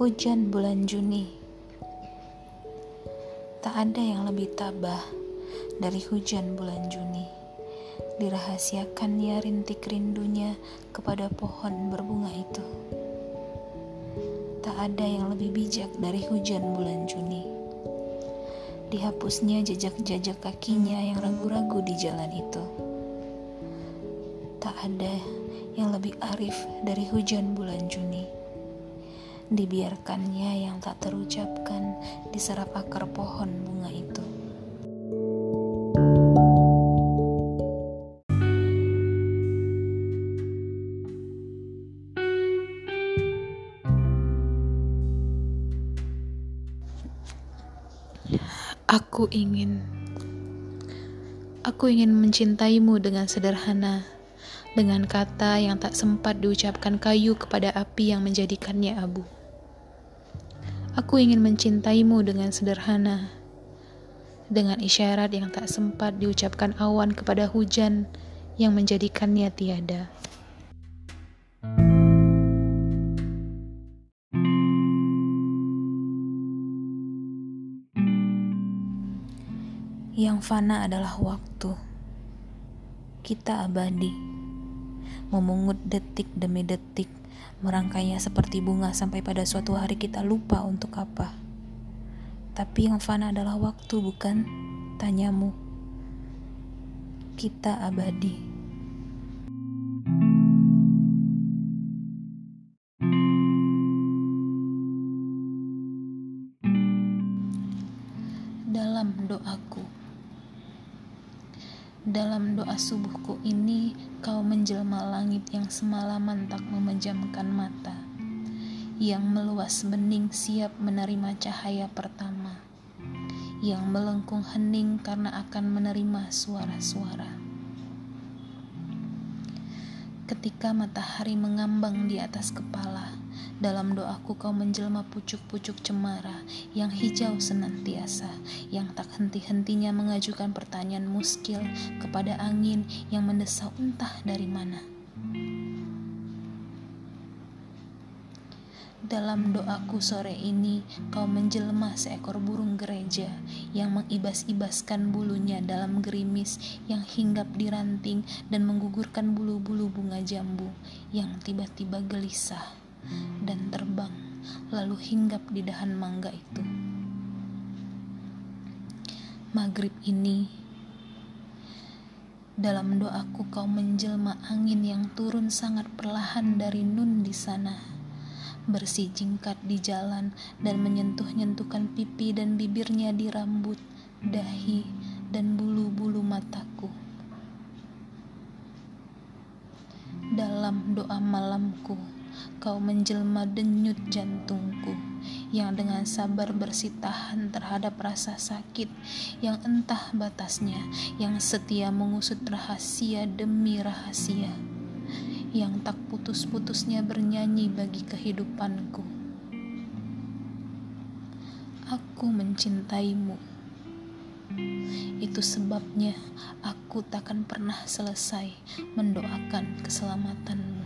Hujan bulan Juni. Tak ada yang lebih tabah dari hujan bulan Juni. Dirahasiakannya rintik rindunya kepada pohon berbunga itu. Tak ada yang lebih bijak dari hujan bulan Juni. Dihapusnya jejak-jejak kakinya yang ragu-ragu di jalan itu. Tak ada yang lebih arif dari hujan bulan Juni dibiarkannya yang tak terucapkan diserap akar pohon bunga itu. Aku ingin Aku ingin mencintaimu dengan sederhana dengan kata yang tak sempat diucapkan kayu kepada api yang menjadikannya abu. Aku ingin mencintaimu dengan sederhana, dengan isyarat yang tak sempat diucapkan awan kepada hujan yang menjadikannya tiada. Yang fana adalah waktu. Kita abadi, memungut detik demi detik merangkainya seperti bunga sampai pada suatu hari kita lupa untuk apa. Tapi yang fana adalah waktu, bukan? Tanyamu. Kita abadi. Dalam doaku, dalam doa subuhku ini, kau menjelma langit yang semalaman tak memejamkan mata, yang meluas bening siap menerima cahaya pertama, yang melengkung hening karena akan menerima suara-suara. Ketika matahari mengambang di atas kepala, dalam doaku kau menjelma pucuk-pucuk cemara yang hijau senantiasa, yang tak henti-hentinya mengajukan pertanyaan muskil kepada angin yang mendesau entah dari mana. Dalam doaku sore ini, kau menjelma seekor burung gereja yang mengibas-ibaskan bulunya dalam gerimis yang hinggap di ranting dan menggugurkan bulu-bulu bunga jambu yang tiba-tiba gelisah dan terbang lalu hinggap di dahan mangga itu. Maghrib ini, dalam doaku kau menjelma angin yang turun sangat perlahan dari nun di sana, bersih jingkat di jalan dan menyentuh-nyentuhkan pipi dan bibirnya di rambut, dahi, dan bulu-bulu mataku. Dalam doa malamku, kau menjelma denyut jantungku yang dengan sabar bersitahan terhadap rasa sakit yang entah batasnya, yang setia mengusut rahasia demi rahasia, yang tak putus-putusnya bernyanyi bagi kehidupanku. Aku mencintaimu. Itu sebabnya aku takkan pernah selesai mendoakan keselamatanmu.